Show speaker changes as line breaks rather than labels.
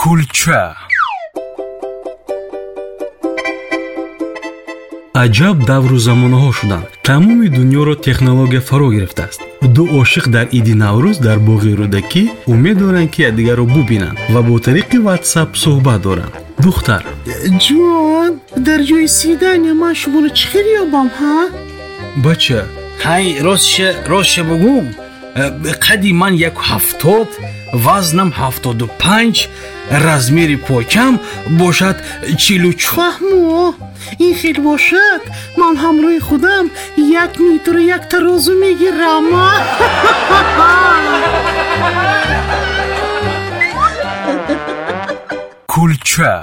кулча. Аҷаб давру замонаҳо шуданд. Тамоми дунёро технология фаро гирифтааст. Ду ошиқ дар иди наврӯз дар боғи рӯдакӣ умед доранд ки якдигарро бубинанд ва бо тариқи ватсап суҳбат доранд. Духтар.
Ҷон дар ҷои сидания ман шуморо чӣ хел ёбам ҳа?
Бача.
Ҳай ростша ростша бугум қади ман як ҳафтод вазнам ҳафтоду панҷ размери почам бошад чилу чор
фаҳмо ин хел бошад ман ҳамроҳи худам як метру як тарозу мегирам
кулча